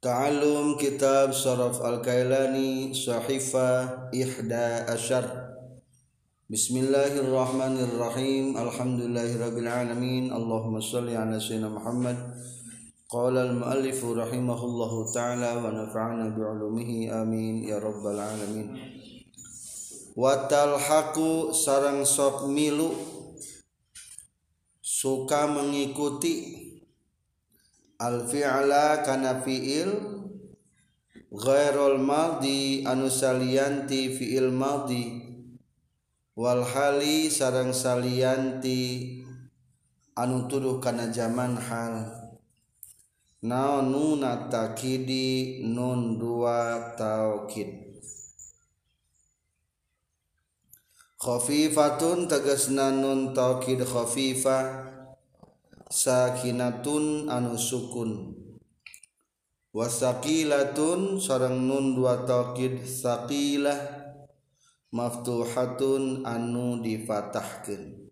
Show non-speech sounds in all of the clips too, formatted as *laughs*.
Ta'alum kitab Saraf Al-Kailani Sahifah Ihda Asyar Bismillahirrahmanirrahim. Alhamdulillahirrabbilalamin Allahumma salli ala sayyidina Muhammad. Qala al-muallifu rahimahullahu ta'ala Wa nafa'ana bi'ulumihi. Amin. Ya rabbal alamin. Wa talhaku sarang sok milu Suka mengikuti al fi'la kana fi'il ghairul madhi anu salianti fi'il madhi. Wal hali sarang salianti anu tuduh kana zaman hal. Naon nun takidi nun dua taukid. Khafifatun tegasna nun taukid khafifah sakinatun anu sukun. Wasakilatun sareng nun dua taukid sakilah. Maftuhatun anu difatahkeun.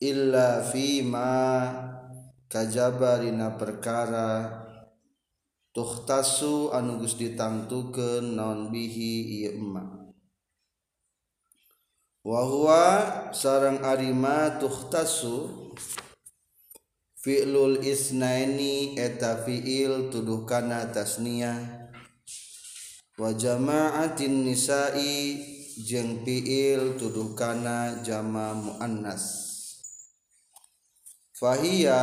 Illa fi ma kajaba perkara. Tuhtasu anu geus ditangtukeun naon bihi ieu emak wa huwa sareng arima tuhtasu fi'lul isnaini eta fi'il tuduh kana tasniyah wa jama'atin nisa'i jeung fi'il tuduh kana jama muannas. Fahiya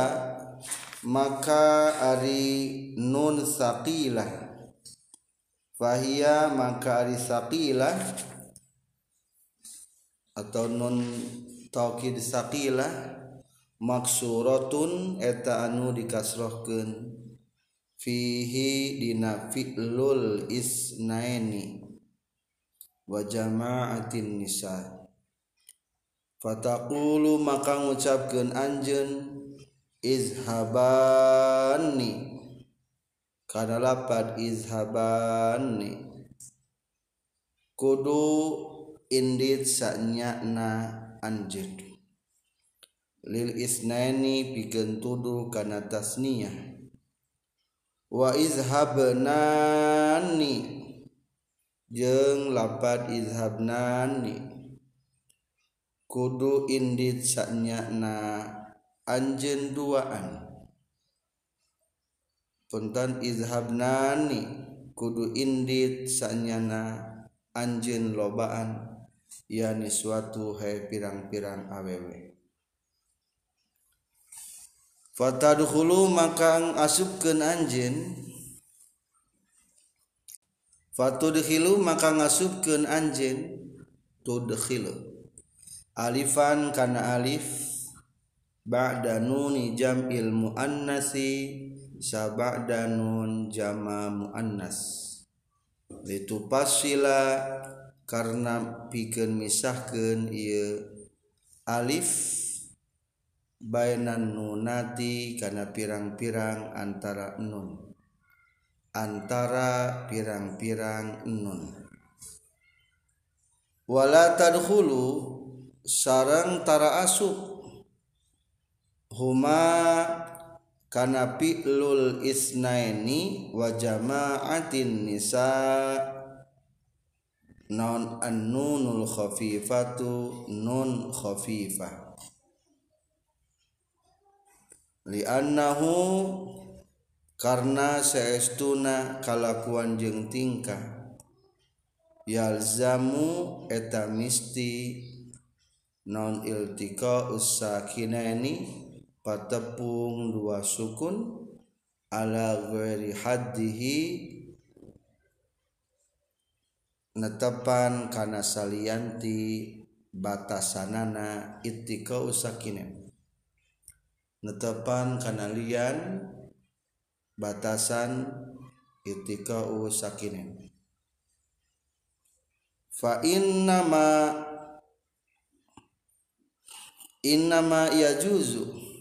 maka ari nun saqilah fahiya maka ari saqilah atau nun taukid saqilah maksurotun eta anu dikasrohkeun. Fihi dina fi'lul isnaini wa jama'atin nisa. Fataqulu maka ngucapkeun anjeun izhabani kana lapad izhabani kudu indit sanyana anjeun. Lil isnaini pikeun tuduh kana tasniyah. Wa izhabnani jeung lapad izhabnani. Kudu indit sanyana anjeun duaan. Punten izhabnani kudu indit sanyana anjeun lobaan yani suatu he pirang-pirang awewe Fatadkhulu maka asupkeun anjeun. Fatudkhilu maka ngasupkeun anjeun. Tudkhilu. Alifan kana alif. Ba'da nuni jam'il muannasi. Saba'da nun jama muannas. Litupasila karena pikeun misahkeun ieu alif. Bainan nunati kana pirang-pirang antara nun antara pirang-pirang nun wala tadkhulu sarang tara asup huma kana fi'lul isnaini wa jama'atin nisa. Non an-nunul khafifatu nun khafifah liannahu karena seestuna kalakuan jeung tingkah. Yalzamu eta misti non iltika usakinaini patepung dua sukun ala ghairi haddihi netepan kana salianti batasanana ittika usakinen netepan kanalian batasan itikau sakinin fa innama innama yajuzu.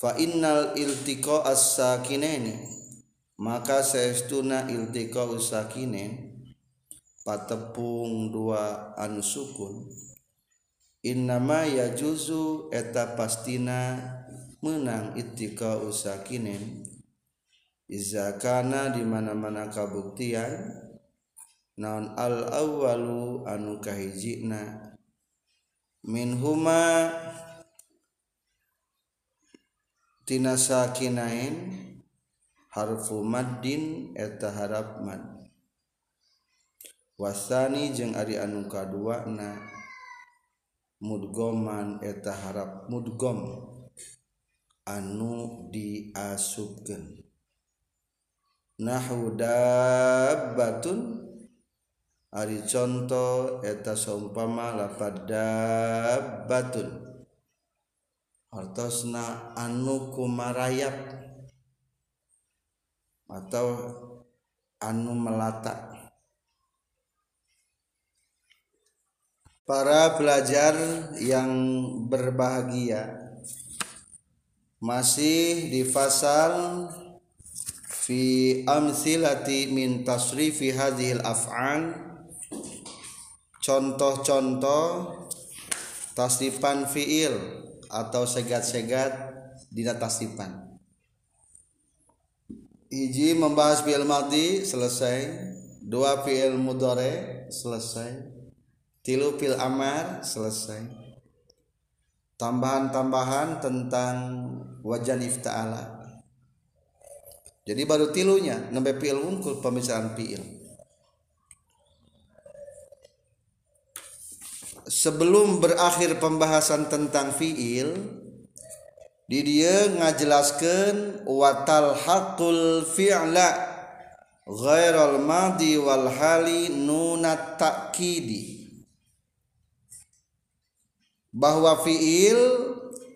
Fa innal iltiqa as-sakinaini maka saestuna iltiqa sakinin patepung dua anu sukun innama ya juzu eta pastina menang ittika usakinin izakana di mana-mana kabuktian naon al awwalu anu kahijina. Min huma tina sakinain harfu maddin eta harap mad. Wasani jeung ari anu kadua na. mudgoman eta harap mudgom anu diasupkeun. Nahu dabbatun ari contoh eta saumpama lapad dabbatun. Hartosna anu kumarayap atau anu melata. Para pelajar yang berbahagia. Masih di fasal fi amsilati min tasrifi hadhil af'al. Contoh-contoh tasrifan fiil atau segat-segat dina tasrifan hiji membahas fiil madhi selesai. Dua fiil mudhari selesai tilu fiil amar selesai. Tambahan-tambahan tentang wajan ifta'ala. Jadi baru tilunya nembe fiil wungkul pemisahan fiil. Sebelum berakhir pembahasan tentang fiil di dia ngajelaskan watal hakul fi'la ghairal madi wal hali nunat ta'kidi bahwa fiil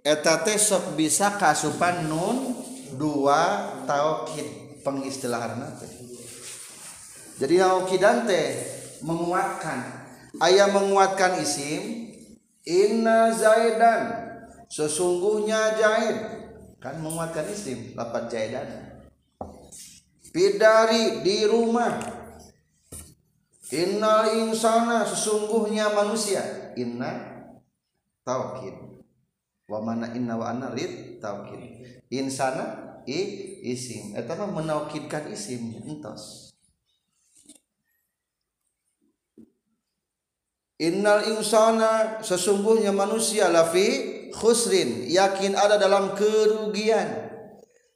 eta teh sok bisa kasupan nun dua taukid pengistilahan teh. Jadi taukidan teh menguatkan. Ayah menguatkan isim inna zaidan sesungguhnya Zaid kan menguatkan isim lapat Zaidan pidari di rumah. Innal insana sesungguhnya manusia. Inna taukid wa mana inna wa anna lid taukid insana i isim. Eta mah menaukidkan isim entos. Innal insana sesungguhnya manusia lafi khusrin. Yakin ada dalam kerugian.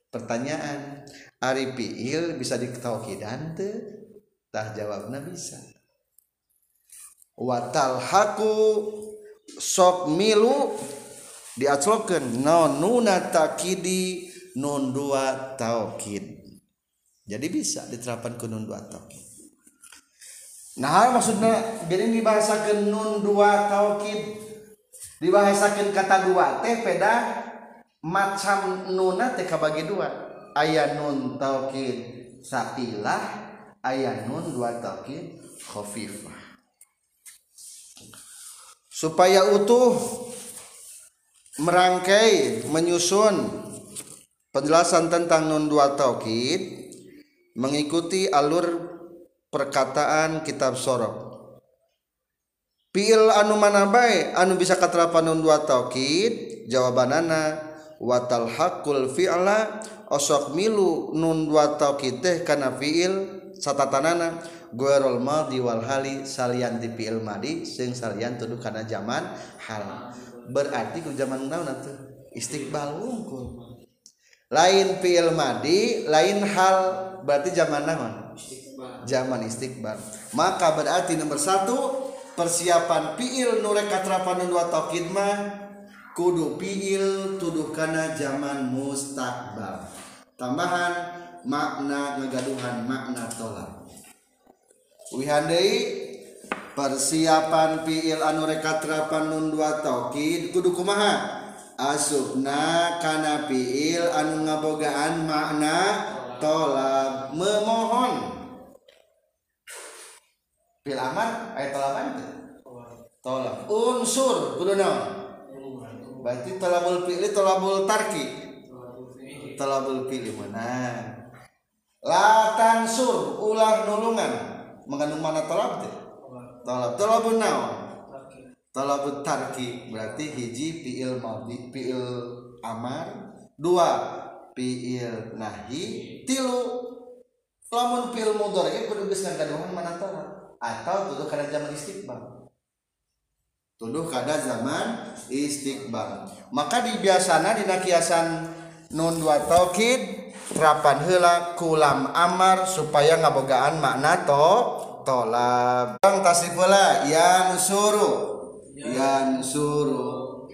Pertanyaan ari fiil bisa ditaukidan teu tah jawabna bisa. Watal haku sok milu diacloken non nuna takidi nun dua taukid jadi bisa diterapkan ke nun dua taukid nah maksudnya jadi dibahasakan nun dua taukid dibahasakan kata dua teh beda macam nuna teh bagi dua. Ayah nun taukid sakilah ayah nun dua taukid khofifah supaya utuh merangkai menyusun penjelasan tentang nun dua taukid mengikuti alur perkataan kitab sorok. Fiil anu mana baik anu bisa katerapan nun dua taukid jawabanana watal hakul fi'la osok milu nun dua taukid teh kana fiil satatanana guerol madi wal hali salian di fiil madi sing salian tuduh kana zaman hal. Berarti ku zaman naon atuh? Istiqbal wungkul. Lain fiil madi lain hal. Berarti zaman naon? Zaman istiqbal. Maka berarti nomor satu persiapan fiil nurek katrapan dua mah kudu fiil tuduh kana zaman mustakbal tambahan makna ngegaduhan makna tolak wihandai persiapan fiil anu rek katrapan nun dua taukid kudu kumaha? Asupna kana fiil anu ngabogaan makna tolak memohon. Fil amar ayat tolaban tolak unsur kudu naon berarti tolabul fi'li tolabul tarki? Tolabul fi'li mana? La tansur ulah nulungan mengandung mana? Tolab teh tolab tolabun naon tolabul tarki. Berarti hiji fi'il madhi fi'il amar. Dua fiil nahi. Tilu. Lamun fiil mudhari kudu geus ngagaduhan mana atau tuduh kada zaman istiqbal. Tuduh kada zaman istiqbal. Maka di biasana dina kiasan nun dua taukid terapan heula kulam amar supaya ngabogaan makna to tolab bang tasrif heula yang suruh yang suruh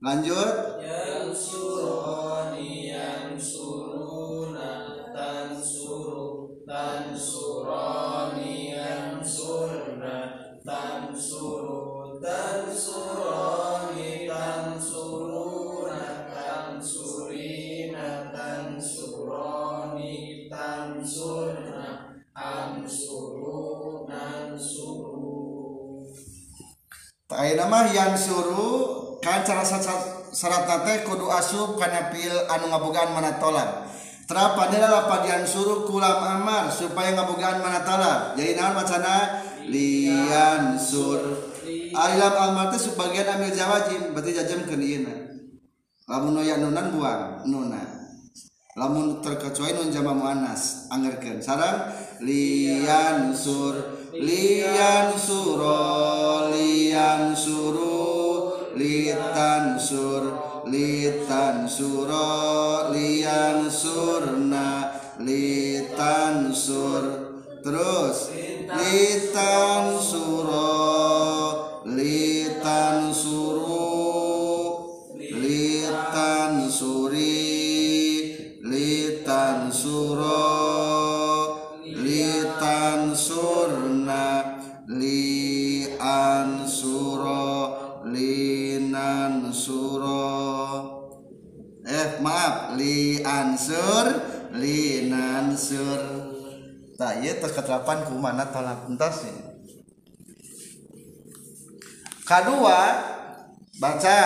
lanjut. Yang suruh yang suruna tan suruh tan surani yang surna nama yang suruh kan cara syarat nate kudu asup karena pil anu ngabogaan mana tolak terapan adalah padian suruh kulam amar supaya ngabogaan mana tolak jadi naon macana? Lian sur. Ailam amar teh sebagian ambil jawajim berarti jajem ke ieu lamun ya nunan buang nuna lamun terkecuali nun jama muannas anggerkeun. Sarang lian sur. Lian suro lian suru litan sur litan suro lian surna litan sur. Terus litan suro litan sur linan sur tak iya terus keterapan ku mana tolak entas ya. kedua baca.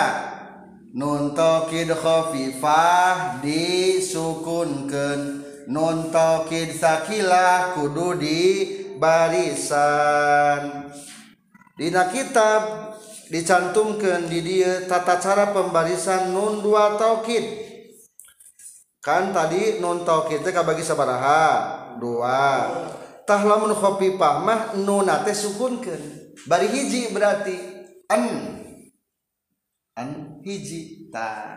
Nun tokid khafifah disukunkeun. Nun tokid sakilah kudu di barisan Dina kitab dicantumkan di dia tata cara pembarisan nun dua taukid. kan tadi nonto kita kabagi sabaraha. Dua. Tahlamun khafifah mah nunate sukunkeun. Bari hiji berarti an. An hiji ta.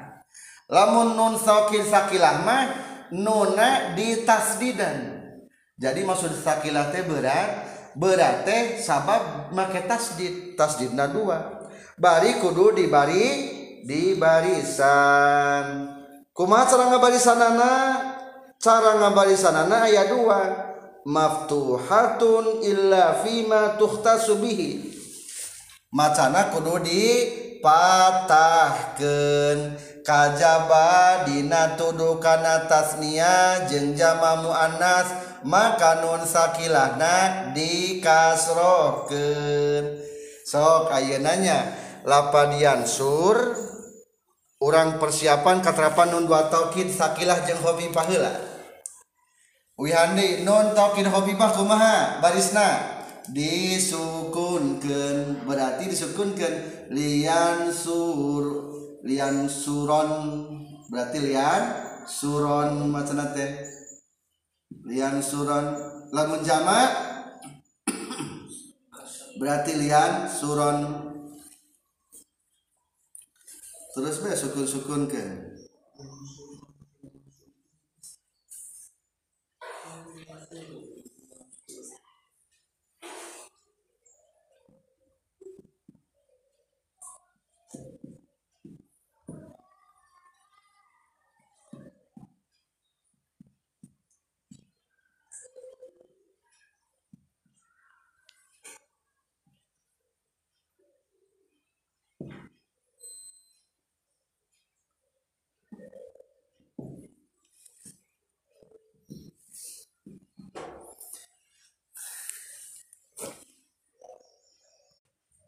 Lamun nun sakil sakilah mah nuna ditasdidan jadi maksud sakilah teh berat berat teh sabab make tasdid tasdidna dua. Bari kudu dibari di barisan kuma cara ngabarisanana? Cara ngabarisanana ayat dua. Maftuhatun illa fima tuhtasu bihi. Macana kudu dipatahkeun. Kajaba dina tuduh kana tasnia jeung jama muannas maka nun sakilahna dikasrohkeun. Sok ayeunanya lapan yansur orang persiapan katrapan nun dua tauqid sakilah jeung hobi paheula wihande non tauqid hobi bah kumaha? Barisna. Disukunkan berarti disukunkan lian sur lian suron. Berarti lian suron macana teh? Lian suron. Lamun jamak *coughs* berarti lian suron. Terus be sukun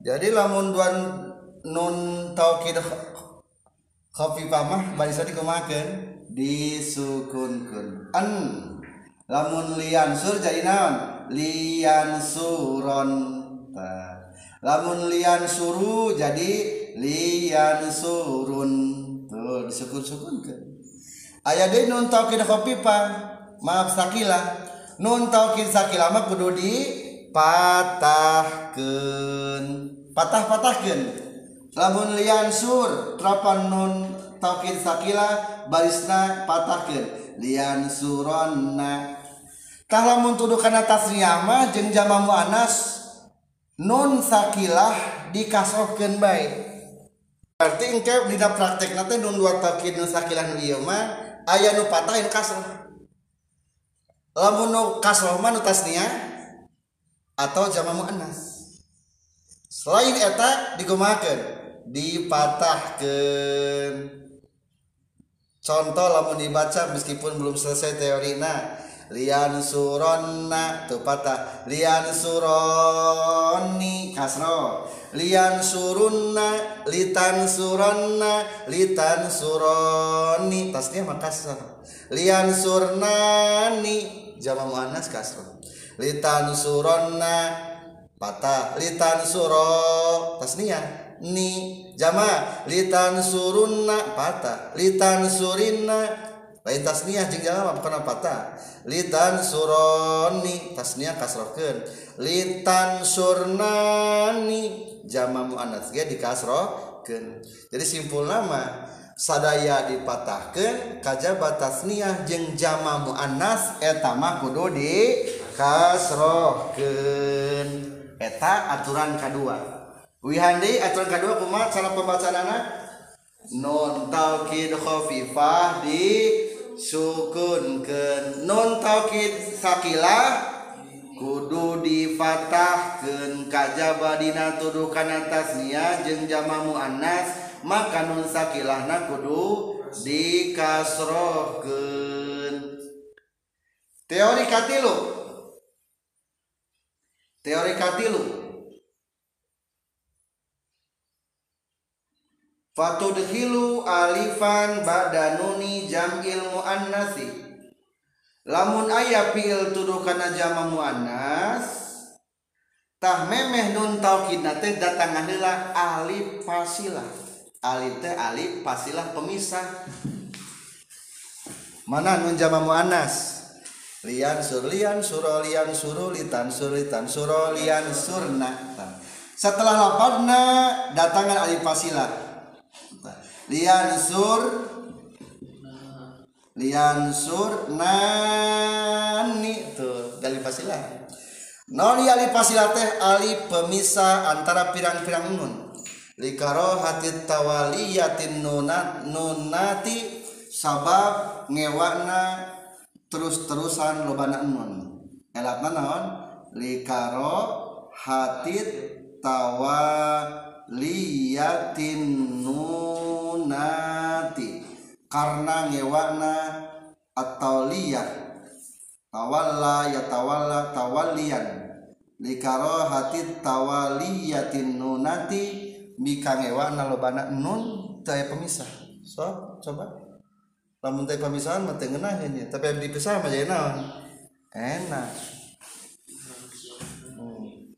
jadi lamun duan nun taukid khafifah mah barisan dikumakeun disukunkeun. An lamun lian sur jadi naon? Lian suron lamun lian suru jadi lian surun tuh disukun sukunkeun aya de nun taukid khafifa maaf sakila nun taukid sakila mah kudu di patahken patah-patahkan lamun lian sur terapan nun taukin sakila barisna patahkan lian suronna. Tah lamun tuduh kana tasniyama jeung jama muannas nun sakilah dikasohkeun bae. Berarti engke dina praktekna teh nun dua taukin nun sakilah nu ieu mah aya nu patahin kasroh. Lamun nu kasroh mah nu tasniyah atau jama muannas. Selain eta digumakeun dipatahkeun. Contoh lamun dibaca meskipun belum selesai teorina lian suronna tu patah lian suroni kasro. Lian surunna litan suronna litan suroni tasnya mah kasro. Lian surnani jama muannas kasro litan suronna patah litan suro tasnia ni jama litan surunna patah litan surinna lain tasniah jeung jalma bukan patah litan suroni tasniah kasrokeun litan surnani jama muannats ge dikasrokeun jadi simpul nama sadaya dipatahkan kajaba tasniah jeung jama muannas eta mah kudu di kasroken eta aturan kedua wihandi aturan kedua kumaha? Cara pembacaan anak non taukid khafifah di sukunkeun. Non taukid sakilah kudu difatahkeun. Kajaba dina tuduh kana tasniah jeung jama muannas maka nun sakilahna kudu dikasrohkeun. Teori katilu. teori katilu Fatudhilu alifan badanuni jamil muannasi. Lamun ayah fi'il tuduh kana jama muannas Tah memeh nun taukidna teh datang adalah alif pasilah. Alif teh alif pasilah pemisah. Mana nun jama muannas? Lian surlian surolian surulitan surulitan surolian surna setelah lapadna datangan alif fasilah lian sur lian sur nani tuh dari fasilah non ali fasilah teh ali pemisah antara pirang-pirang nun likaro hati tawaliyatin nunat nunati sabab ngewakna terus-terusan lobana nun elapna naon? Likaro hati tawaliyatin nun nunati. Karena ngewakna atau liyah tawalla ya tawalla tawallian likaro hati tawaliyatin nunati. Mika ngewakna lobana nun taya pemisah. So coba lamun taya pemisahan mah tengenah ini tapi yang dipisah mah jadi naon? Enak. Hmm.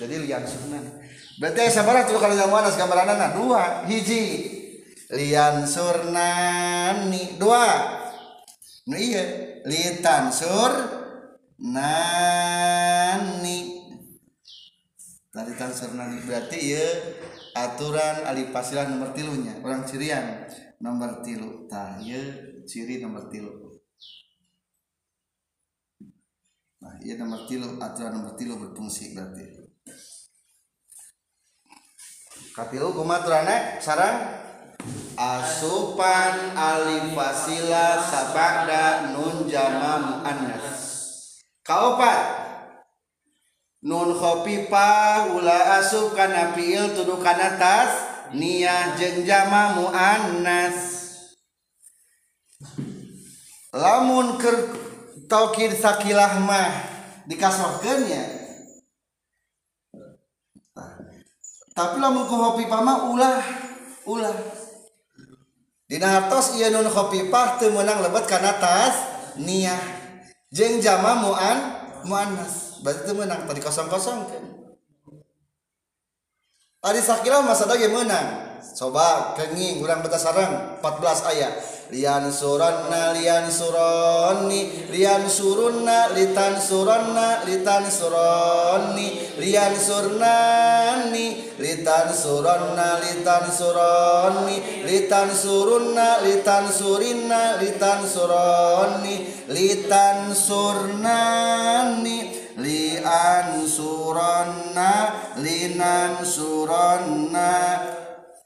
jadi lian sunnah. Berarti sabar tuh kalau yang gambaran dua. Hiji lian surnani dua. Nu iya. Litan sur nani tadi tan surnani. Berarti ya aturan alif fasilah nomor tilunya orang cirian nomor tilu tahye ciri nomor tilu nah iya nomor tilu aturan nomor tilu berfungsi berarti. Katilu kumaturana sarang? Asupan alif wasila sabada nun jama muannas. Kaopat nun khopipa ula asup kana fiil tuduh kana tas niyah jeung jama muannas. Lamun ker taukid sakilah mah dikasorkeunnya tapi lamun ku khofifah mah ulah ulah. Dina hartos ieu nun khofifah teu meunang lebet kana tas niyah jeung jama muan muannas. Berarti teu meunang tadi kosong-kosong. kan Tadi sakila masa ge meunang coba kenging urang beta sareng 14 ayat. Lian suronna lian suroni. Lian surunna litan suronna litan suroni. Lian surnani litan suronna litan suroni. Litan surunna litan surinna litan suroni. Litan surnani lian suronna linan suronna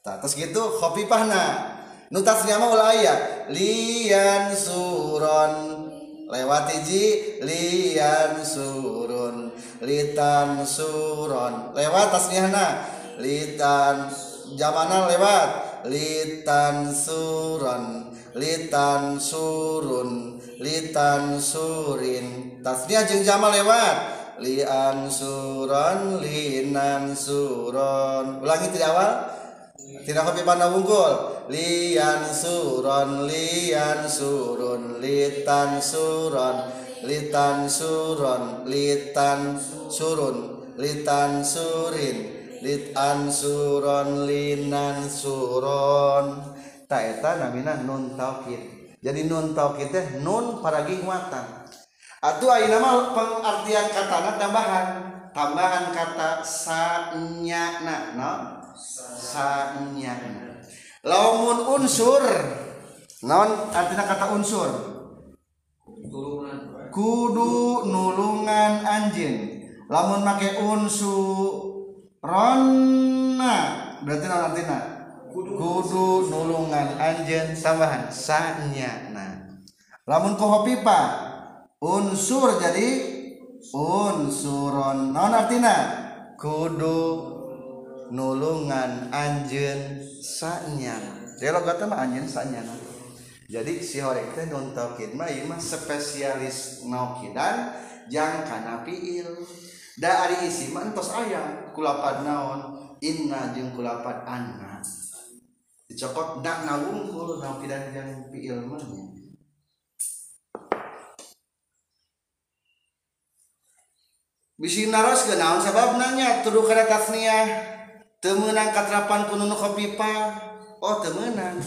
terus gitu kopi pahna mah ulah ulaya lian suron lewat hiji lian surun litan suron lewat tasniahna litan jamanan lewat. Litan suron litan surun litan surin. Tasniah jeung jama lewat. Lian suron linan suron. Ulangi tidak awal. Tidak kopi pandang unggul. Lian suron lian surun litan suron litan suron. Litan surun litan surin. Litan suron linan suron. Tak eta namina nun taukid jadi nun taukid teh nun paragi muatan atuh ayeuna pengartian katana tambahan. Tambahan kata sanyana no? Sanyana. Laumun unsur. Non artinya kata unsur. Kudu nulungan anjing. Lamun make unsur ronna. Berarti non artinya kudu nulungan anjing tambahan sanya nah. Lamun koho pipa unsur jadi unsuron. Non artinya kudu nulungan anjen sanya. Jadi logatnya mah anjen sanya jadi si horek teh non taukid mah ieu mah spesialis naukidan jang kana fiil da ari isi mah entos aya kulapad naon? Inna jeung kulapad anna dicokot dak nawungkul naukidan jang fiil mah bisi naros ke naon? Sabab nanya tuduh kada tasniah? Temenang katrapan kuno kopipa oh temenang.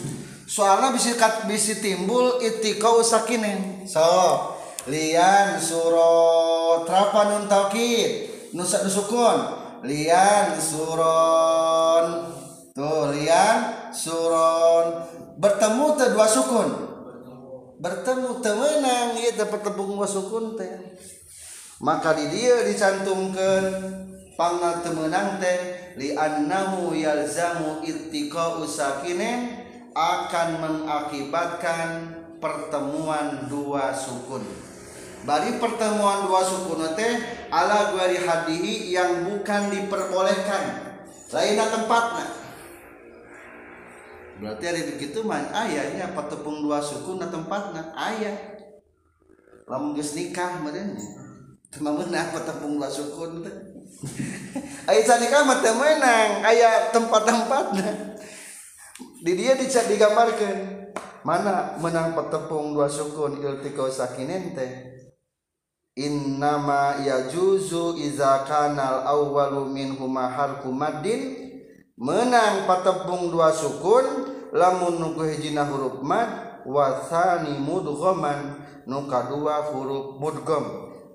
Soalnya bisa kat bisa timbul itika usakinen so lian suro trapan nun taukid nusa nusukun lian suron tuh lian suron bertemu teh dua sukun bertemu temenang iya dapat tepung dua sukun teh maka di dia dicantumkan pangna temenang teh li annahu yalzamu ittiqa'u sakinin akan mengakibatkan pertemuan dua sukun. Bari pertemuan dua sukun teh ala guari hadihi yang bukan diperbolehkan. Lainnya tempatnya. Berarti ada begitu mah ayahnya patepung dua sukun na tempatnya ayah. Lamun geus nikah meureun Cuma menang patepung dua sukun teh. *laughs* Aya nikah mah teu meunang, aya tempat-tempatna. Di dia dicat digambarkeun mana menang petepung dua sukun iltiqau sakinin teh innama yajuzu iza kanal awwalu minhuma harfu maddin menang patepung dua sukun lamun nugu hijina huruf mad wasani mudghoman nuka dua huruf mudgom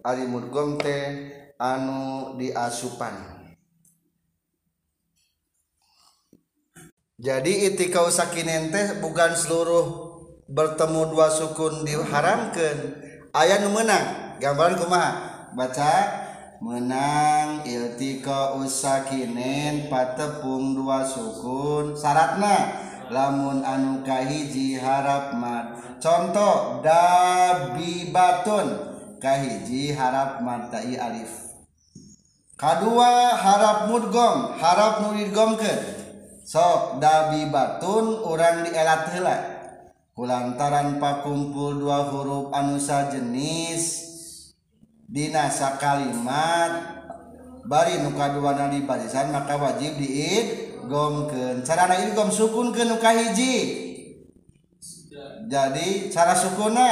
ari mudgom teh anu diasupan. Jadi itikau sakinen teh bukan seluruh bertemu dua sukun diharamkan ayat nu menang gambaran kumaha? Baca menang iltika usakinen patepung dua sukun syaratna lamun anu kahiji harap mat contoh dabi batun. Kahiji harap matai alif. Kedua harap mudgom harap muridgom ke sok dabi batun orang dielat heula. Kulantaran pakumpul dua huruf anu sajenis dinasa kalimat bari nu kaduana di barisan maka wajib diid gomken cara gom sukun ke nuka hiji jadi cara sukuna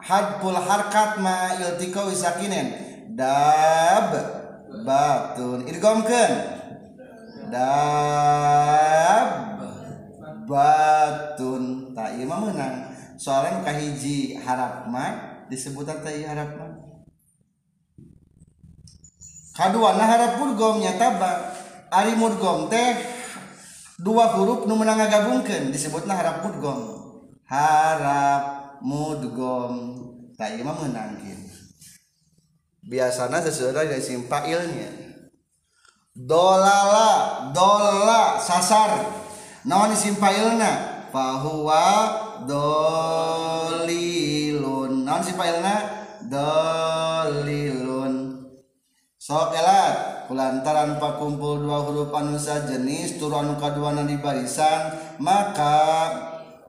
hadpul harkat ma iltika wisakinen dab batun. Irgomken dab batun. Tak iya menang. Soalnya nuka hiji harap ma disebutan tak iya harap ma kadua nah harap pun gomnya tabak. Ari mudgom teh dua huruf nu menang gabungkan disebutlah harap mudgom harap mudgom tak imam menangkin biasanya sesuai dari simpailnya dolala dola sasar. Naon simpailna fahuwa dolilun. Naon simpailna dolilun. Sok elat lantaran pakumpul dua huruf anusa jenis turun kaduana di barisan maka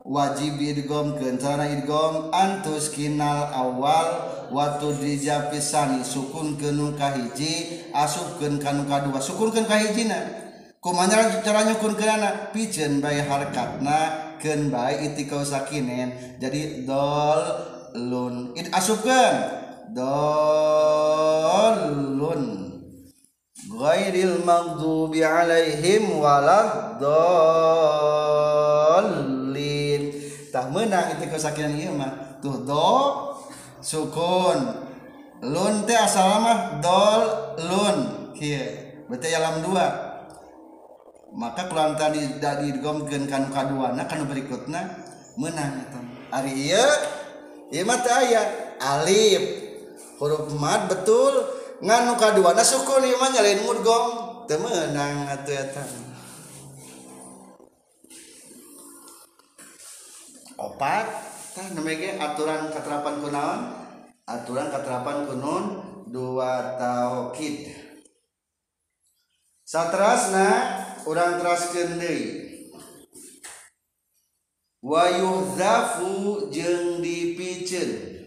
wajib idgom kencana idgom antus kinal awal watu dija pisani sukun kenu kahiji asupkeun kanu kadua sukunkeun kahijina kumanya cara nyukun kenana pijen bayi harkatna ken bayi itikau sakinen. Jadi dol lun. It asupkeun dolun ghairil maghdubi alaihim walad dallin tah menang itu kesakitan ieu mah tuh do sukun. Lun teh asal mah dol lun. Kieu berarti alam dua. Maka kalau tadi dari digomkeun kan kadua nah kan berikutnya. Menang itu ari ieu ieu mah teh aya alif. Huruf mad betul. Nganu kaduana sukun ieu mah nyalain mudgom teu meunang atuh eta opat tah namanya aturan keterapan kunaon aturan keterapan kunun dua taukid satrasna urang teraskeun deui wa yuhzafu jeung dipiceun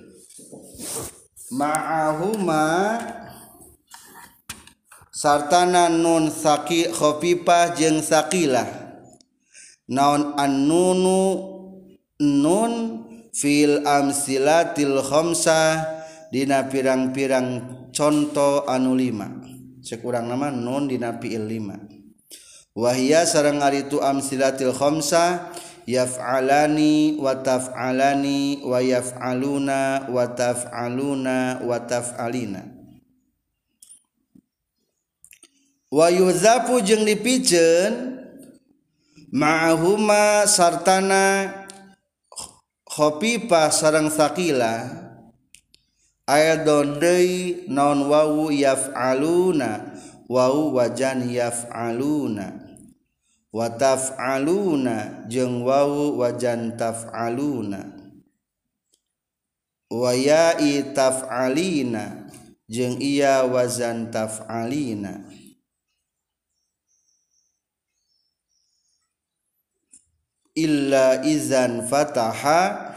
ma'ahuma sartana nun saki khofifah jeung sakilah naon annunu nun fil amsilatil khamsah dina pirang-pirang contoh anu lima. Sekurang nama nun dina fiil lima. Wahia sareng ari tu amsilatil khamsah yaf'alani wa taf'alani wa yaf'aluna wa taf'aluna wa taf'alina. Wa yuhzafu jeung dipiceun ma'ahuma sartana Khofifah sarang sakila. Ayat dondei non wawu yaf'aluna wawu wajan yaf'aluna. Wa taf'aluna jeung wawu wajan taf'aluna. Wa ya'i taf'alina jeung iya wazan taf'alina illa izan fataha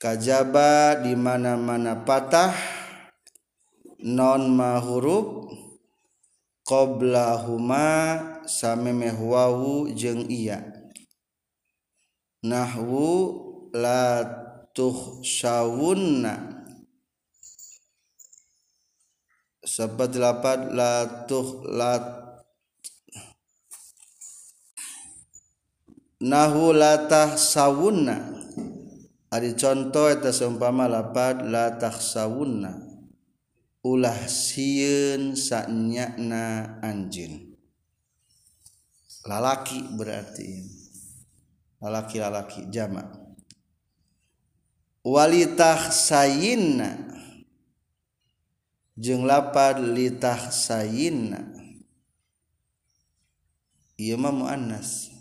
kajaba di mana-mana patah non mahuruf qoblahuma samemeh wawu jeung iya. Nahwu la tuhsyawunna seperti lapat la tuh la nahu latah sawunna ari contoh eta seumpama lapad latah sawunna ulah sieun sanyana anjin lalaki berarti. Lalaki lalaki jamak walitah sayinna jeung lapad litah sayinna ieu mah muannas.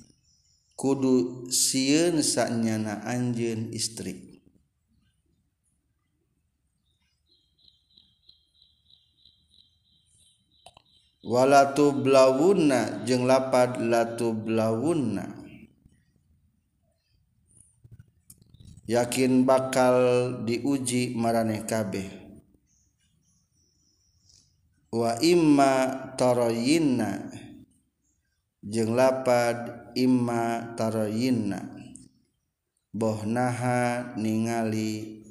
kudu siun sanyana anjeun istri. Wala tublawunna jeung lapad latublawunna yakin bakal diuji maraneh kabeh. Wa imma tarayinna jeung lapad imma tarayinna. Bohnaha ningali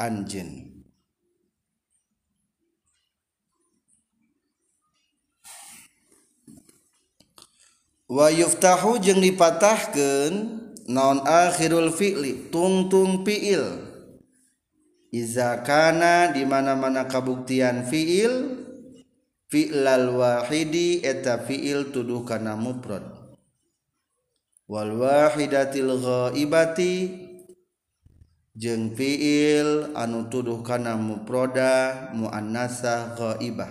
anjin. Wa yuftahu jeung dipatahkeun naon akhirul fi'li? Tungtung fi'il. Iza kana di mana-mana kabuktian fi'il fi'lal wahidi eta fi'il tuduh kana mufrad. wal wahidatil ghaibati. Jeung fiil anu tuduh kana mufrada muannasah ghaibah.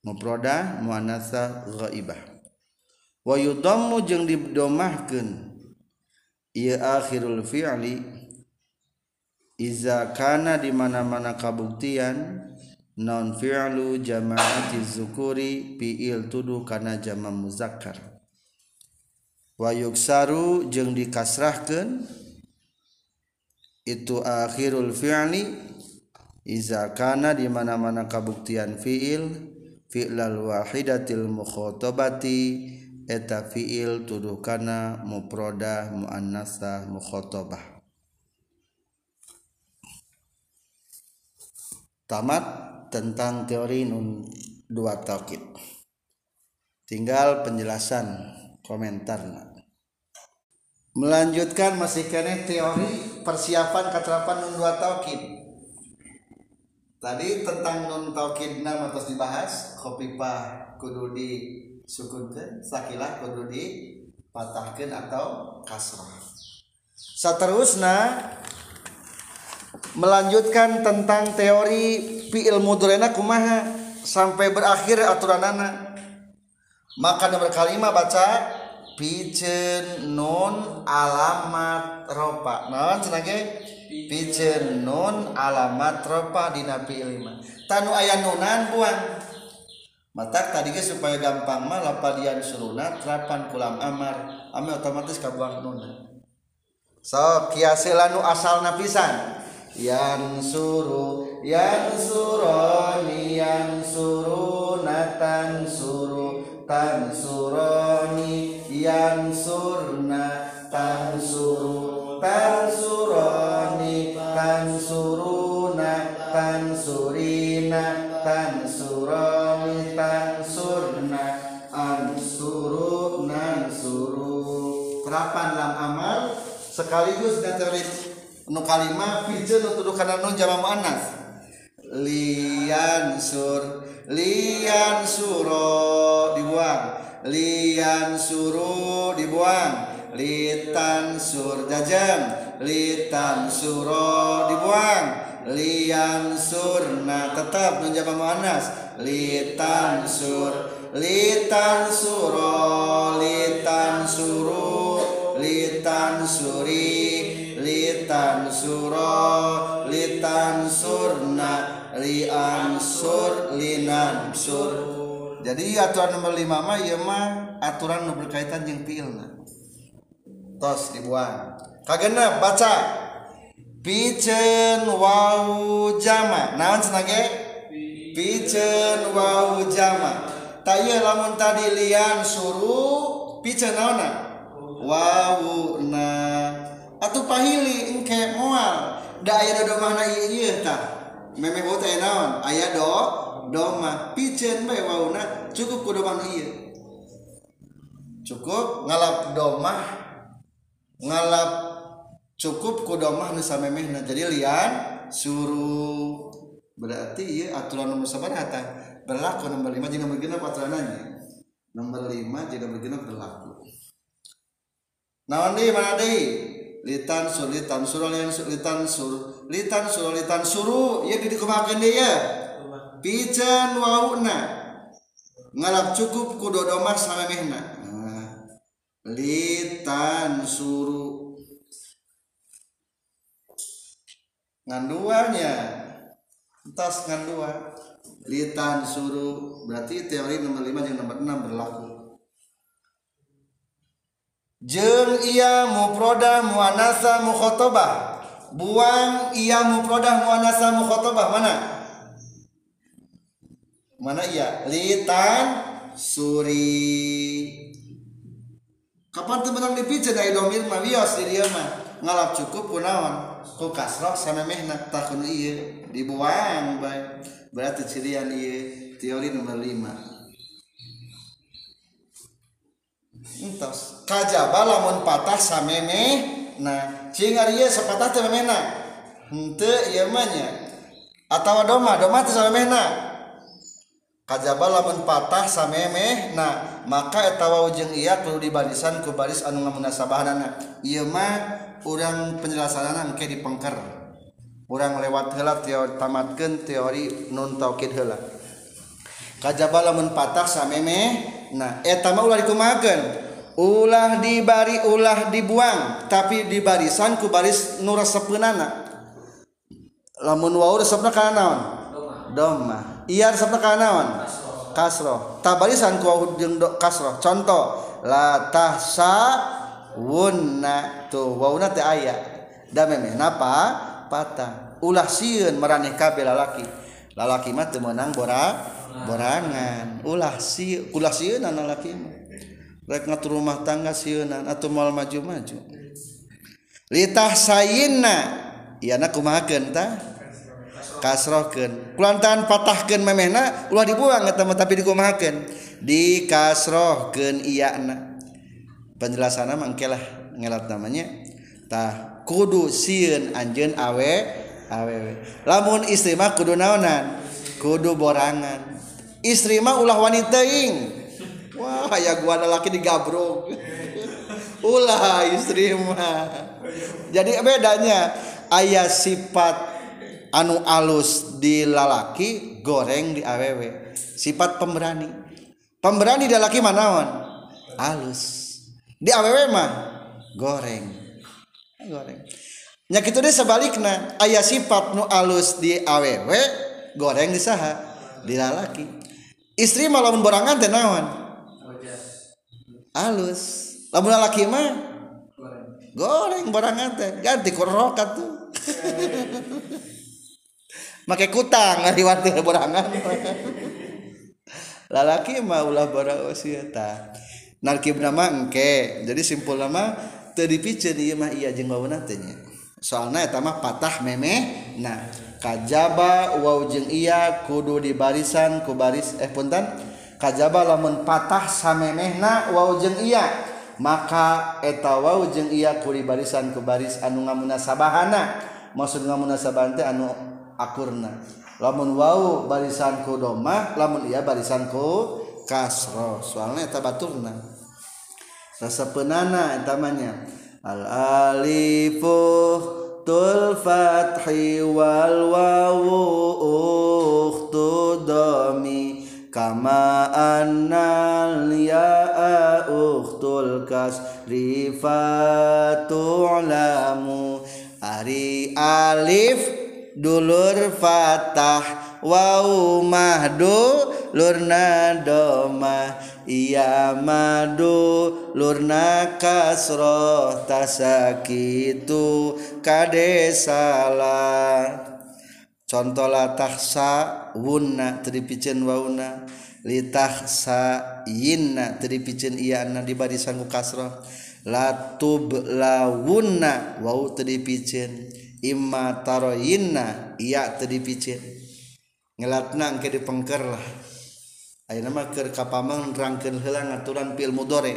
Mufrada muannasah ghaibah. Wa yudammu jeung didomahkeun. Ieu akhirul fi'li. Iza kana di mana-mana kabuktian non fi'lu jama'ati zukuri fi'il tuduh kana jama' muzakkar. Wa yuksaru jeung dikasrahkeun itu akhirul fi'li iza kana di mana-mana kabuktian fi'il fi'lal wahidatil mukhatabati eta fiil tuduh kana muprodah muannasah mukhotobah tamat tentang teori nun dua taukid tinggal penjelasan komentar melanjutkan masih kene teori persiapan keterapan nun dua taukid tadi tentang nun taukid nama terus dibahas kopi pak kudu di sukunkan sakilah kudu dipatahkan atau kasrah. Saterusna melanjutkan tentang teori fiil mudorena kumaha sampai berakhir aturanana. Maka nomor kalima baca pijen nun alamat ropa. Naon cenage pijen nun alamat ropa dina fiil lima tanu aya nunan buang. Mata tadi supaya gampang mah lapadian suruna terapan kulam amar. Ame otomatis kabuang nunan. So kiasilanu asal napisan yang suru yang suroni yang suruna tan suru tan suroni yang surna tan suru tan suroni tan suruna tan surina tan surani tan surna ansuru nan suru. Terapan lam amal sekaligus teori nu kalimah pijeun tuduh kana nun jama muannas. Lian sur lian suro dibuang. Lian suru dibuang. Litan sur jajam litan suro dibuang. Lian surna tetap menjawab muannas. Litan sur litan suro litan suru litan suri litan suro litan surna lian sur linan sur. Jadi aturan nomor lima mah ya mah aturan nu berkaitan jeung fiilna tos dibuang. Kagena baca. Pijen wau jama. Naon senage pijen wau jama. Taya lamun tadi lian suruh pijen naona wau na atau pahili engke moal da aya do domahna ieu ieu tah. Memeh wau teh naon? Aya do domah. Piceun bae wauna cukup ku domah nu ieu. Cukup ngalap domah ngalap cukup ku domah nu samemehna. Jadi lian suruh berarti ieu aturan nomor sabaraha tah berlaku nomor 5 jeung nomor 6 aturanannya nomor 5 jeung nomor 6 berlaku. Naon deui mana deui litan sur litan sur lian sur litan sur. Litan sur litan suru ya di dikebakan dia ya pijan wauna ngalap cukup kudodomah sama mehna. Nah, litan suru nganduanya entas ngandua litan suruh berarti teori nomor 5 yang nomor 6 berlaku jeng iya muproda muanasa mukhotobah buang iya muproda muanasa mukhotobah mana? Mana iya litan suri. Kapan menang dipijat dari domir mah wios di dia mah. Ngalap cukup punawan ku kasroh sama mehna takun iya dibuang baik. Berarti cirian iya teori nomor lima entos. Kajaba lamun patah sameme nah cing ari ieu sapatah teh memena. Henteu ieu mah nya. Atawa doma doma teh samemehna kajaba lamun patah sameme nah maka eta wau jeung iya kudu dibarisan ku baris anu ngamunasabahanna ieu mah urang penjelasanana engke dipengker. Urang lewat heula teori tamatkeun teori nun taukid heula. Kajaba lamun patah sameme nah eta mah ulah dikumahakeun. ulah dibari ulah dibuang tapi di barisan ku baris nu resepeunana lamun wau resepna kana naon? Domah. Iya resepna kana naon? Kasroh. Tabarisan ku wau jeung kasroh. Contoh la tahsa wunna tuh wauna teh aya. Da memeh napa? Patah. Ulah sieun maraneh kabeh lalaki. Lalaki mah teu meunang bora borangan. ulah si ulah sieun lalaki mah. rek ngatur rumah tangga sieunan atau mal maju-maju. Litah sayinna iana kumahakeun tah? Kasrohkeun. Kulantaran patahkeun memehna ulah dibuang eta tapi dikumahakeun. Dikasrohkeun iana penjelasanna mangkelah ngelat namanya. Tah kudu sieun anjeun awe awewe lamun istri mah kudu naonan kudu borangan. Istri mah ulah wanita ing. Wah ya gua laki digabrok ulah istri mah. Jadi bedanya ayah sifat anu alus di lalaki goreng di awewe sifat pemberani. Pemberani di laki manawan alus. Di awewe mah goreng. Goreng. Nya kitu deh sebaliknya ayah sifat nu alus di awewe goreng di saha di lalaki. Istri malah borangan teh naon alus. Lamun laki mah goreng barangan teh. Ganti kurokat tuh. *laughs* Make kutang *laughs* ngari warti barangan. *laughs* Lalaki mah ulah bara usia ta narkib nama engke. Jadi simpul nama teu dipiceun ieu mah iya jeung wawna teh nya. Soalna eta mah patah memeh nah kajaba wau jeung iya kudu di barisan ku baris eh punten kajaba lamun patah samemehna wau jeung iya. Maka eta wau jeung iya kuri barisan ku baris anu ngamunasabahana. Maksud ngamunasabante anu akurna. Lamun wau barisan ku doma lamun iya barisan ku kasro soalnya eta baturna. Rasa penana etamanya al alifu tul fathi wal wawu ukhtu domi. Kama annal ya ukhtul kasri fatu'lamu. Ari alif dulur fatah. Wau mahdu lurna domah iya madu lurna kasroh tasakitu kade salah contohlah tahsa wunna teripicen wauna litahsa yinna teripicen iyana dibari sanggu kasroh. Latub lawunna wau teripicen imma taroyinna iya teripicen ngelatna angke dipengker lah. Ayeuna mah keur kapamang nerangkeun heula ngaturan pil mudore.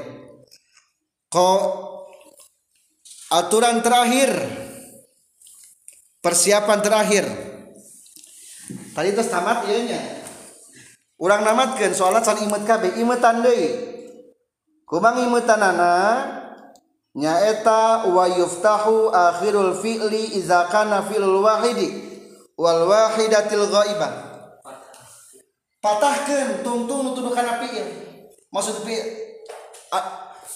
Ko aturan terakhir persiapan terakhir. Tadi itu tamat ieu nya. Urang namatkeun soalna can imet kabeh imetan deui. Kumang imetanana nyaeta wa yuftahu akhirul fi'li idza kana fi'lul wahidi wal wahidatil ghaibah patahkan tungtung nutuduh karena fiil maksud fiil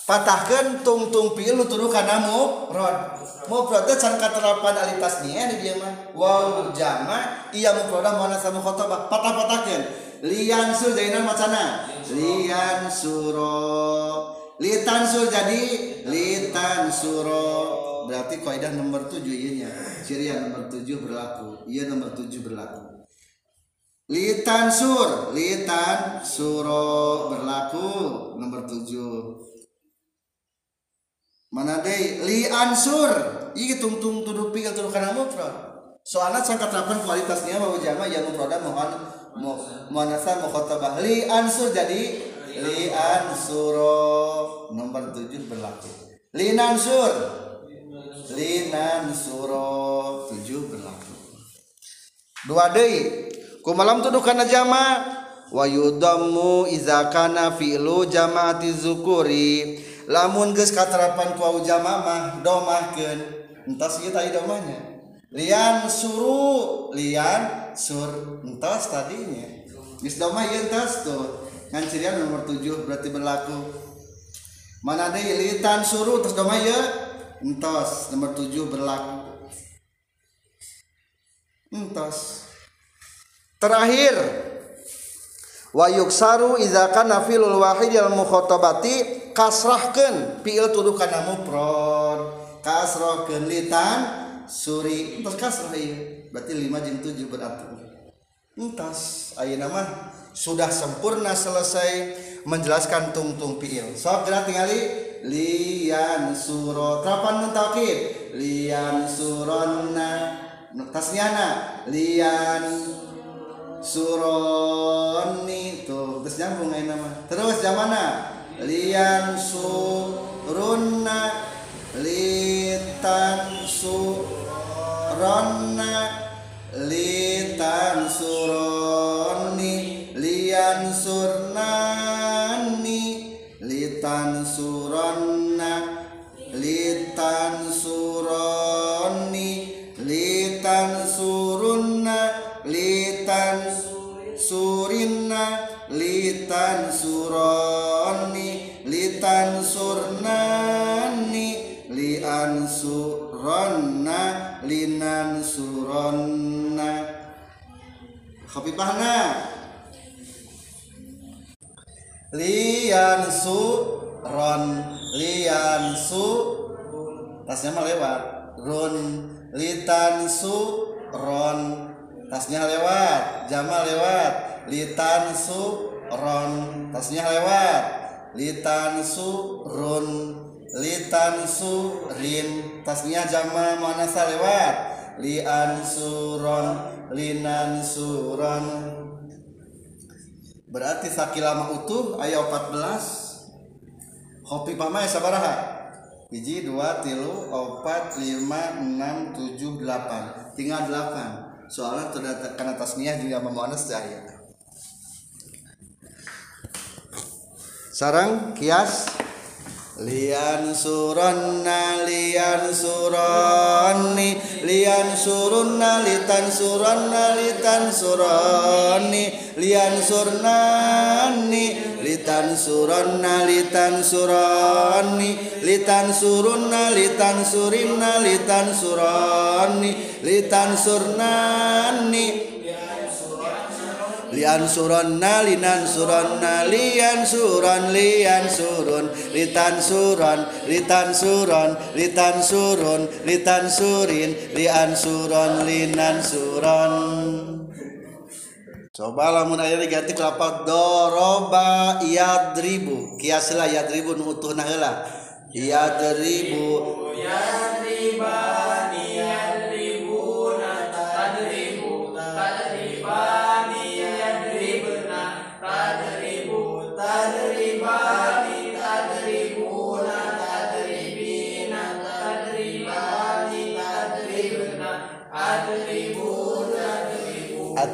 patahkan tungtung fiil nutuduh karena mufrad mufrad itu can katerapan alitas nih di dia mah. Wow jama iya mufradah mana sama khotbah patah patahkan lian sur jadinya macana? Lian suro. Litan sur jadi? Litan suro. Berarti kaidah nomor tujuh iya ciri yang nomor tujuh berlaku. Iya nomor tujuh berlaku. Litan sur. Litan suro berlaku. Nomor tujuh mana deh li ansur. Iki tungtung tuduh pikir tuduh karena mufrad soalnya saya katakan kualitasnya bahwa jama yang mufrad mohon mau manasa mau kota li ansur jadi lian suro nomor tujuh berlaku. Linan sur linan suro tujuh berlaku. Dua deui. Ku malam tuduh kana jama wa yudammu iza kana fi'lu jamaati zukuri lamun geus katerapan ku jama mah domahkeun entas ieu tadi domahnya lian suru lian sur entas tadinya. Geus domah ieu entas tuh. Ngan cirian nomor 7 berarti berlaku. Mana deui litan suru terus domah ieu? Entos nomor 7 berlaku. Entos terakhir. Wa yuksaru idza kana filul wahid al mukhatabati kasrahkeun fiil tuduh kana mufrad. Kasrahkeun litan suri. Entos kasrah ieu? Berarti 5 jeung 7 beratur entos ayeuna mah sudah sempurna selesai menjelaskan tungtung fiil sok gerak tingali? Lian suro. Kapan muntakib lian suronna tasniana? Lian suroni. Tuh terus nyambung ini nama terus zamana lian surunna litan suronna litan suroni lian surnani litan suronna litan suroni litan surunna litan surinna litan suroni litan surnani lian suronna linan suronna Khafifahna lian suron lian su tasnya mah lewat. Run litan su ron tasnya lewat. Jama lewat. Litan su ron tasnya lewat litan su run litan su rin. Tasnya jama mana lewat? Lian suron linan suron berarti sakilama utuh ayat 14 hopi pamai sabaraha? Hiji dua tilu opat lima enam tujuh delapan. Tinggal delapan. Soalnya terdapat karena tasniah juga memonas cahaya sarang kias. Lian suronna lian suronni. Lian surunna litan suronna litan suronni. Lian surnani litan suronna litan suronni. Litan surunna litan surinna litan suronni. Litan surnani lian suronna linan suronna lian suron lian surun litan suron litan suron litan surun litan surin lian suron linan suron coba lamun aya diganti lapat doroba yadribu. Kiaslah yadribu nu utuhna heula yadribu. Yadribani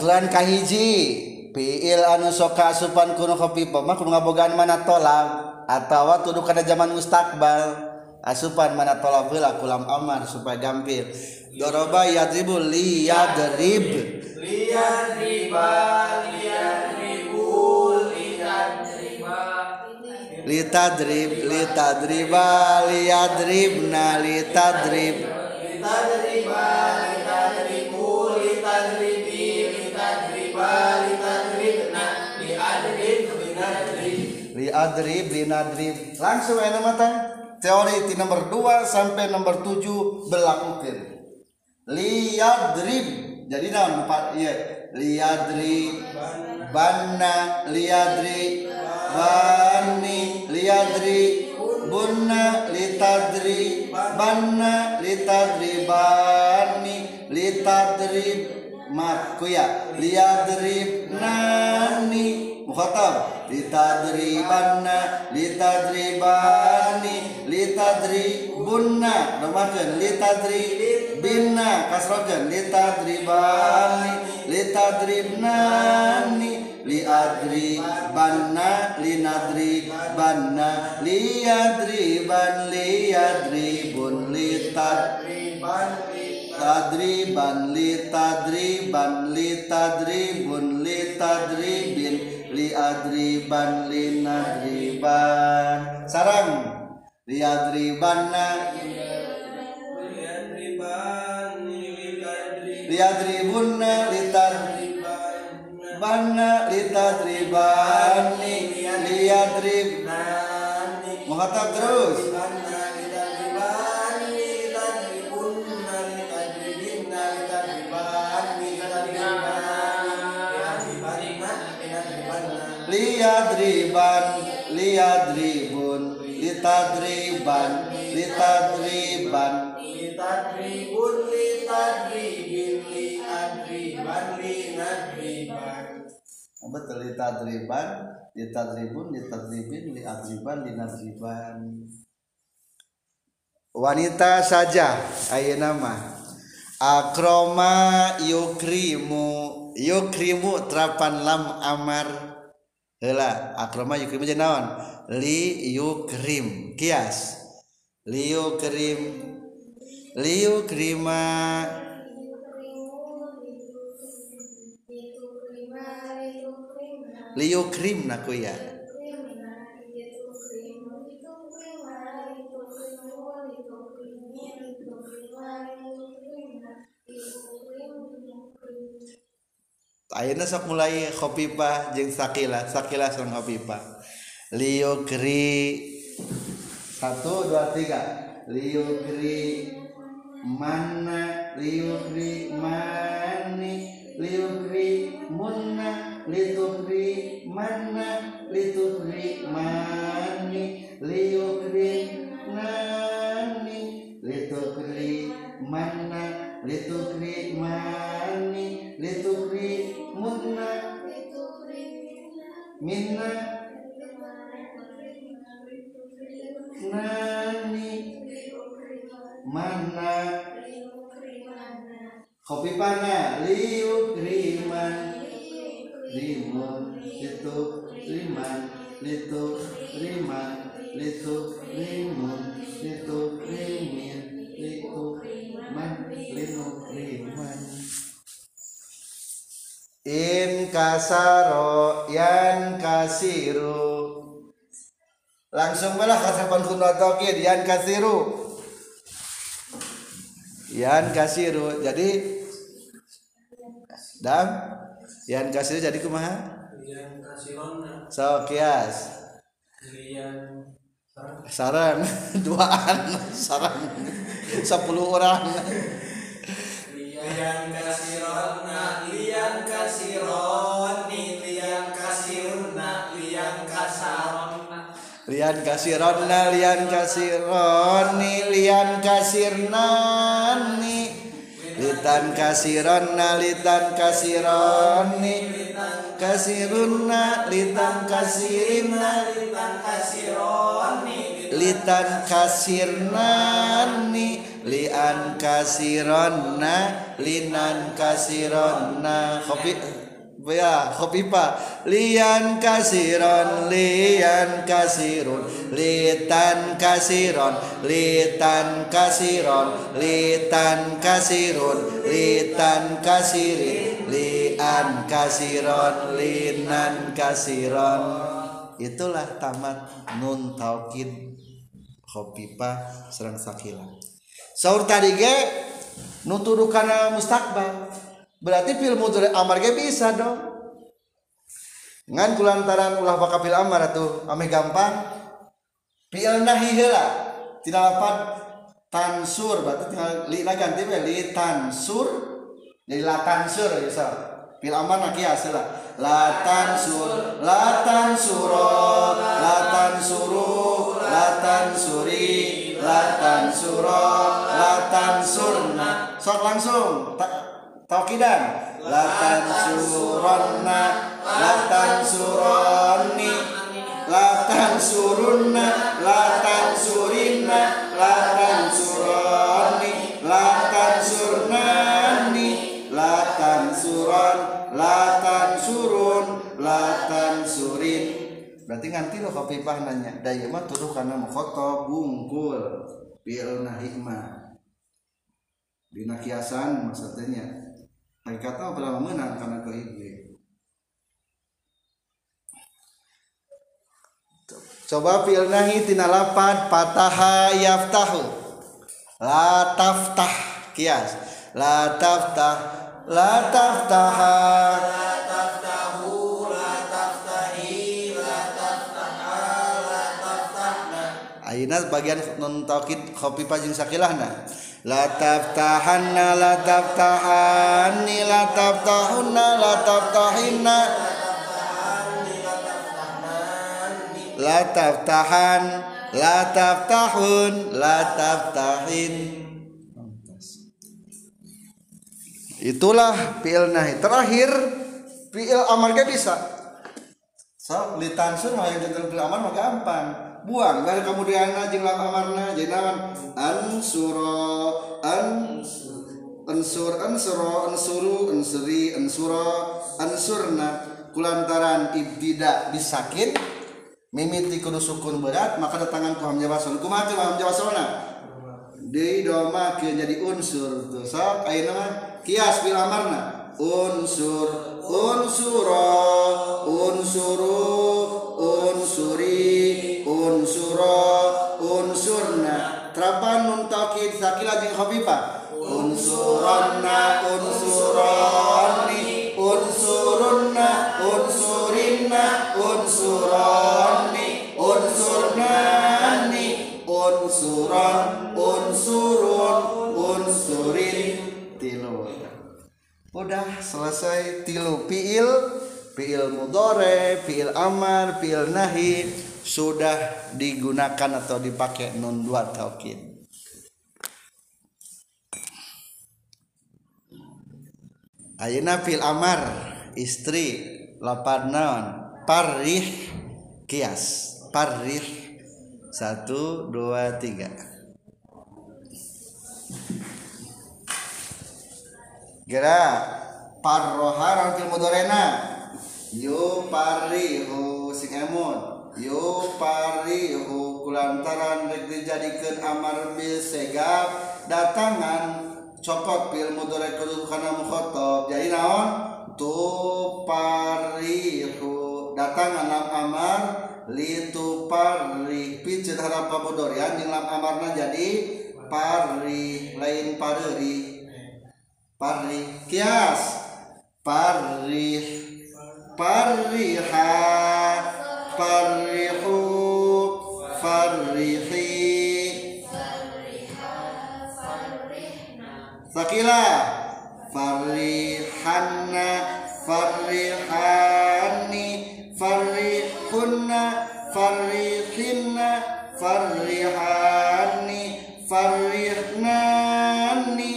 aslan kahiji fiil anu soka asupan kuno kopi pemah kudu ngabogaan mana tolak atau tuduh kada zaman mustakbal. Asupan mana tolak bila kulam amar supaya gampil. Doroba yadribu liyadrib. Liyadriba liyadribu liyadriba litadrib litadriba liyadribna litadrib. Litadriba liadrib linadrib langsung enak mata teori di nomor 2 sampai nomor 7 berlakukan liyadrib jadi naon empat iya. Liyadrib banna liyadri bani liyadri bunna litadri banna litadri bani litadrib mat kuya. Liyadribnani. Mukhatab. Litadribanna litadribani. Litadribunna. Nomakeun litadribinna. Kasrokeun litadribani. Litadribnani. Liadribanna. Linadribanna. Liyadriban. Liyadribun. Litad tadriban li tadriban li tadribun li tadribin li adriban li nadriban sarang li adribanna li adribunna li tadribanna li tadribani li adrib muhatab terus liyadriban liyadribun litadriban litadriban. Litadribun litadribin liadriban linadriban. Betul litadriban? Litadribun litadribin liadriban linadriban. Wanita saja ayo nama. Akroma yukrimu yukrimu terapan lam amar Hela akroma yukrim aja naon? Li yukrim kias. Li yukrim li yukrima li yukrim naku ya Ayeuna sok mulai Khofifah jeung Sakila, Sakila sareng Khofifah. Liukri satu dua tiga. Liukri mana liukri mani. Liukri munna. Litukri mana litukri mani. Liukri nani. Litukri mana litukri mani litukri munna minna. Nani. Mana. Kopi pana liuk riman rimun itu riman litu riman litu rimun litu rimin litu man. Linu riman in kasaro yan kasiru. Langsung belah kasapan kunotokid yan kasiru. Yan kasiru jadi dam yan kasiru jadi kumaha? Yan kasirona. So kias. Yan sarang *laughs* duaan sarang sepuluh orang. Lian kasirona Lian kasironi Lian kasiruna Lian kasarona lian kasironna lian kasironi lian kasirnani litan kasironna litan kasironi kasirunna litan kasirina Lian kasironi litan kasirnani lian kasironna linan kasironna. Kopi ya kopi pak. Lian kasiron lian kasirun. Litan kasiron litan kasiron. Litan kasirun litan kasirin. Lian kasiron linan kasiron. Itulah tamat nun taukid khopipa serang sakila. Saur tadi ge nutudu kana mustakbal berarti fil mudhari amar ge bisa dong. Ngan kulantaran ulah baka fil amar atuh ame gampang. Fi'il nahi heula tina lapan tansur berarti tinggal li ganti we li tansur. Jadi la tansur ya so fil amar na kias heula. La tansur la tansuro la tansuru la tansuri la tansuro la tansurna sok langsung Ta- taukidan. Latan suronna latan suroni nganti lo kopipah nanya daya mah tuduh karena mukhotob bungkul. Fi'ilna hikmah. Dina kiasan maksudnya hakikatnya pernah menang karena ke coba fi'il nahi tina lapan pataha yaftahu. La taftah. Kias. La taftah. La taftaha Ayeuna bagian non taukid kopi pajing sakilahna. La taftahanna la taftahanni la taftahunna la taftahinna. La taftahan la taftahun la taftahin. Itulah fi'il nahi. Terakhir fi'il amar bisa. So litansur mah yang fi'il amar mah gampang buang dari kemudian jeung lam amarna jadi naon ansuro an ansur ansuro ansuru ansuri ansuro ansurna. Kulantaran ibtida bisakin mimiti kudu sukun berat maka datangan ku hamzah wasal kumaha teh hamzah wasalna deui doma jadi unsur tuh. Sok ayeuna mah kias bil amarna unsur unsuro unsuru unsuri unsuro unsurna. Terapan nun taukid sakila jeung khafifa unsuronna unsuroni unsurunna unsurinna unsuroni unsurnani unsuron unsurun unsurin. Tilu. Udah selesai tilu fiil fiil mudore fiil amar fiil nahi sudah digunakan atau dipakai nun dua taukid Ayeuna fil amar istri lapan naon? Parih kias parih satu dua tiga. Gera parroha fil mudorena. Yu parihu sing emun Yo parihu kulantaran rek dijadikeun amar bil segap datangan copot fil mudore kudu kana mukhatab jadi naon? Tu parihu datangan lam amar litu parih picit harap pamudorian jeung lam amarna jadi parih lain pareri parih kias. Parih pariha parihu farihi sakila farihanna farihani farihunna farihinna farihani farihnani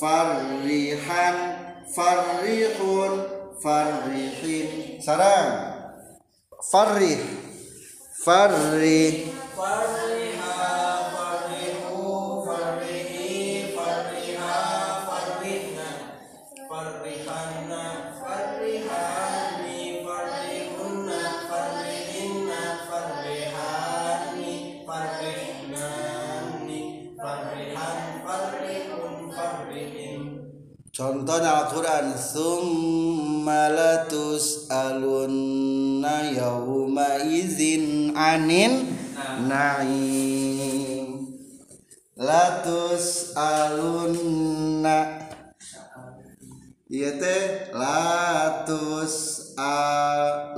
farihan farihun farihin sarang farih farih Fariha farihu farihi fariha anin na'im. Latus alunna. Iya teh Latus alunna.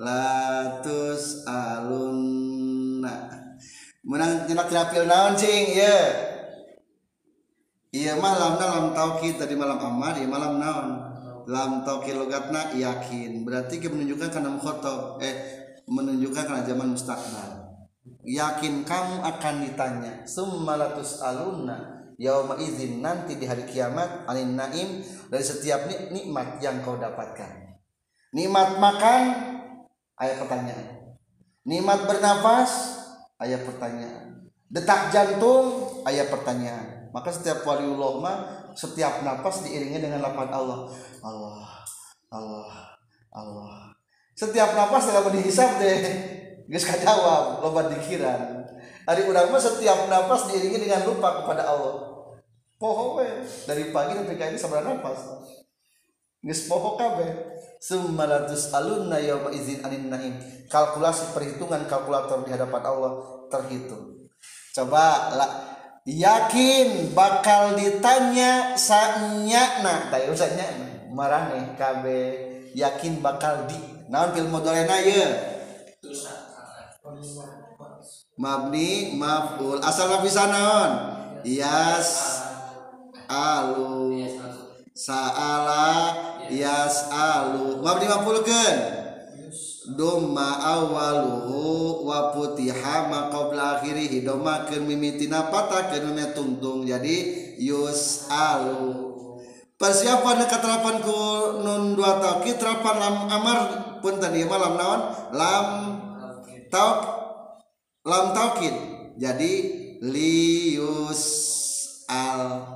Latus alunna. Menang jenak dirapil naon cing? Iya. Iya malam lam taukid tadi malam amar iya malam naon lam taukid logatna yakin. Berarti menunjukkan karena mukhotob. Eh menunjukkan karena zaman mustakbal yakin kamu akan ditanya summalatus alunna yauma izin nanti di hari kiamat anin naim dari setiap nik nikmat yang kau dapatkan. Nikmat makan ayat pertanyaan. Nikmat bernafas ayat pertanyaan. Detak jantung ayat pertanyaan. Maka setiap waliullah mah setiap nafas diiringi dengan lapan Allah. Allah Allah Allah. Setiap nafas kalau dihisap deh geus kajawab loba dikiran. Hari urang mah setiap nafas diiringi dengan lupa kepada Allah. Poho we dari pagi sampai kaya sabar nafas geus poho kabeh summalatus alunna yauma izin anin naim. Kalkulasi perhitungan kalkulator di hadapan Allah terhitung. Coba lah yakin bakal ditanya sanyana tayo sanyana marane KB. Yakin bakal di naon film modalena ye? Mabni maful. Asal bisa naon? Yas alu. Saala yas alu. Mabni mafulkeun? Doma awaluhu wa putiha ma qabla akhirih domakeun mimitina patakeun meme tungtung jadi yus alu. Persiapan keterapan ku nun dua taukid terapan lam amar pun tadi malam naon? Lam tauk lam taukid jadi lius al.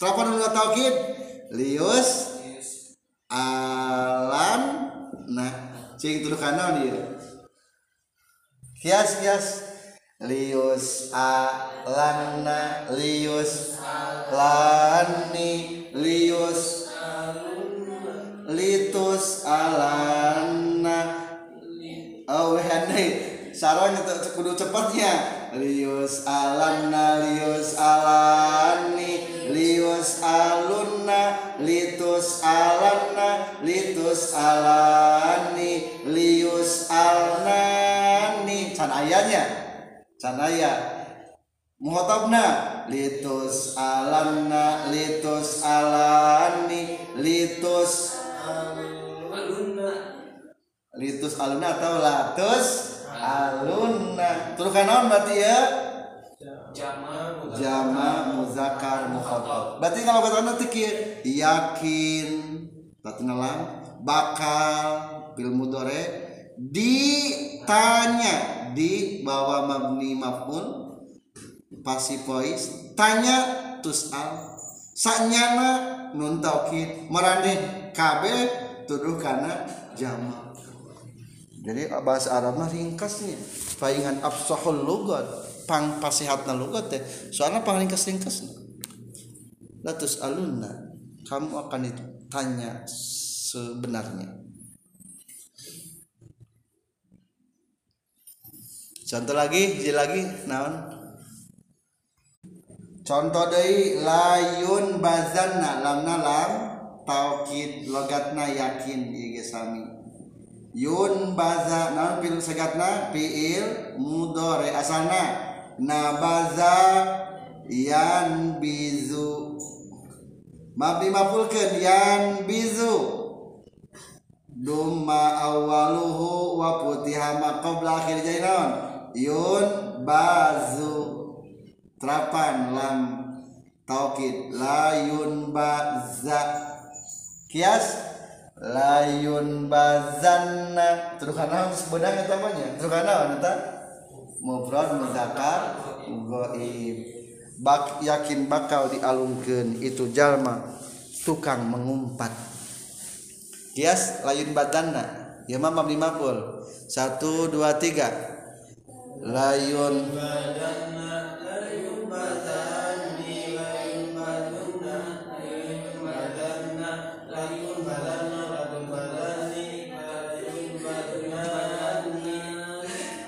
Terapan nun dua taukid lius alan nah cing tuduh kanan dia kias kias. Lius alana lius lani lius litus alana oh hene saron itu kudu cepatnya. Lius alana lius alani lius alunna litus alana litus alani lius alnani. Can ayanya can aya muhotabna litus alanna litus alani litus litus alunna atau latus alunna. Kan naon berarti ya jama muzakkar. Mukhatab berarti kalau kata nanti yakin berarti nalam bakal bil mudore ditanya di bawah mabni maf'ul pasipois tanya tusal sanyana nun taukid meraneh kabeh tuduh kana jama. Jadi bahasa Arab mah ringkasnya paingan absahul lugat pang pasihatna lugat teh soalnya pang ringkas ringkas latus alunna kamu akan ditanya sebenarnya. Contoh lagi jadi lagi naon? Contoh dari layun bazanna lamna lam taukid logatna yakin ieu sami. Yun baza naon pil segatna? Fiil mudore asalna nabaza yan bizu. Mabni mafulkeun yan bizu. Dumma awaluhu wa putiha ma qabla akhir jadi naon yun bazu. Terapan lam taukid. Layun baza. Kias? Layun bazanna. Terus kana sebenarnya tamanya terus kana eta mufrad muzakar goib Bak, yakin bakal dialumkan itu jalma tukang mengumpat. Kias layun badanna ya mam mabni maful satu dua tiga. Layun badanna layun badanni layun badanna layun layun badanna layun badanni layun badanni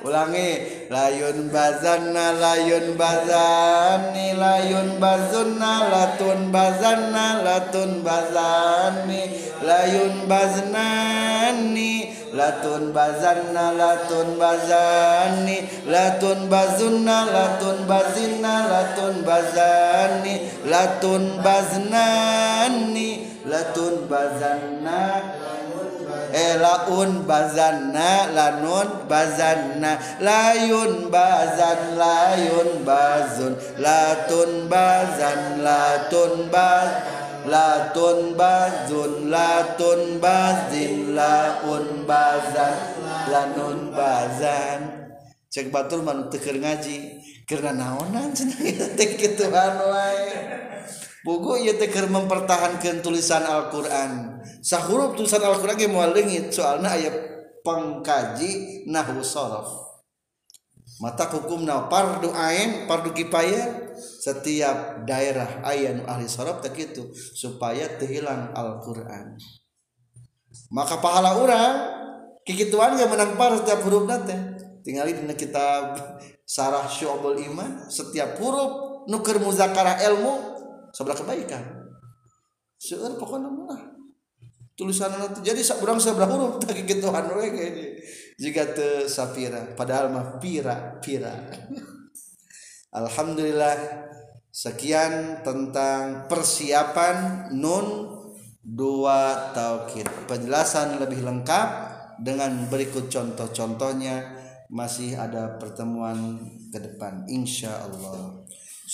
ulangi. Layun bazanna layun bazani layun bazunna latun bazanna latun bazani layun baznani latun bazanna latun bazani latun bazunna latun bazinna latun bazani latun baznani latun bazanna elaun bazanna lanun bazanna. Layun bazan layun bazun. Latun bazan latun bazan latun bazun. Latun bazin laun bazan lanun bazan. Cek batul man teker ngaji karena naonan cenah *laughs* gitu anu wae. Buku ieu teh keur mempertahankan tulisan Al-Qur'an. Sahuruf tulisan Al-Qur'an ge moal leungit soalna aya pengkaji nahwu sharaf mata hukumna fardu ain fardu kifayah setiap daerah aya nu ahli sharaf tak itu supaya teu hilang Al-Qur'an. Maka pahala orang kikituan ge menang par setiap huruf teh. Tinggal di kitab sarah syu'abul iman setiap huruf nuker muzakarah ilmu sebelah kebaikan. Seueur pokoknya mah. Tulisan itu jadi saburang sebelah huruf *laughs* tak gitu anu kayaknya. Jika te sapira. Padahal mah pira pira *laughs* Alhamdulillah sekian tentang persiapan nun dua taukid. Penjelasan lebih lengkap dengan berikut contoh-contohnya. Masih ada pertemuan ke depan. Insyaallah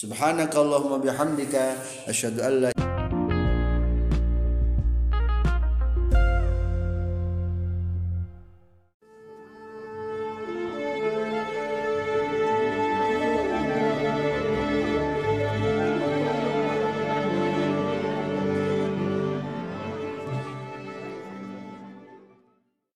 subhanakallahumma bihamdika asyhadu an la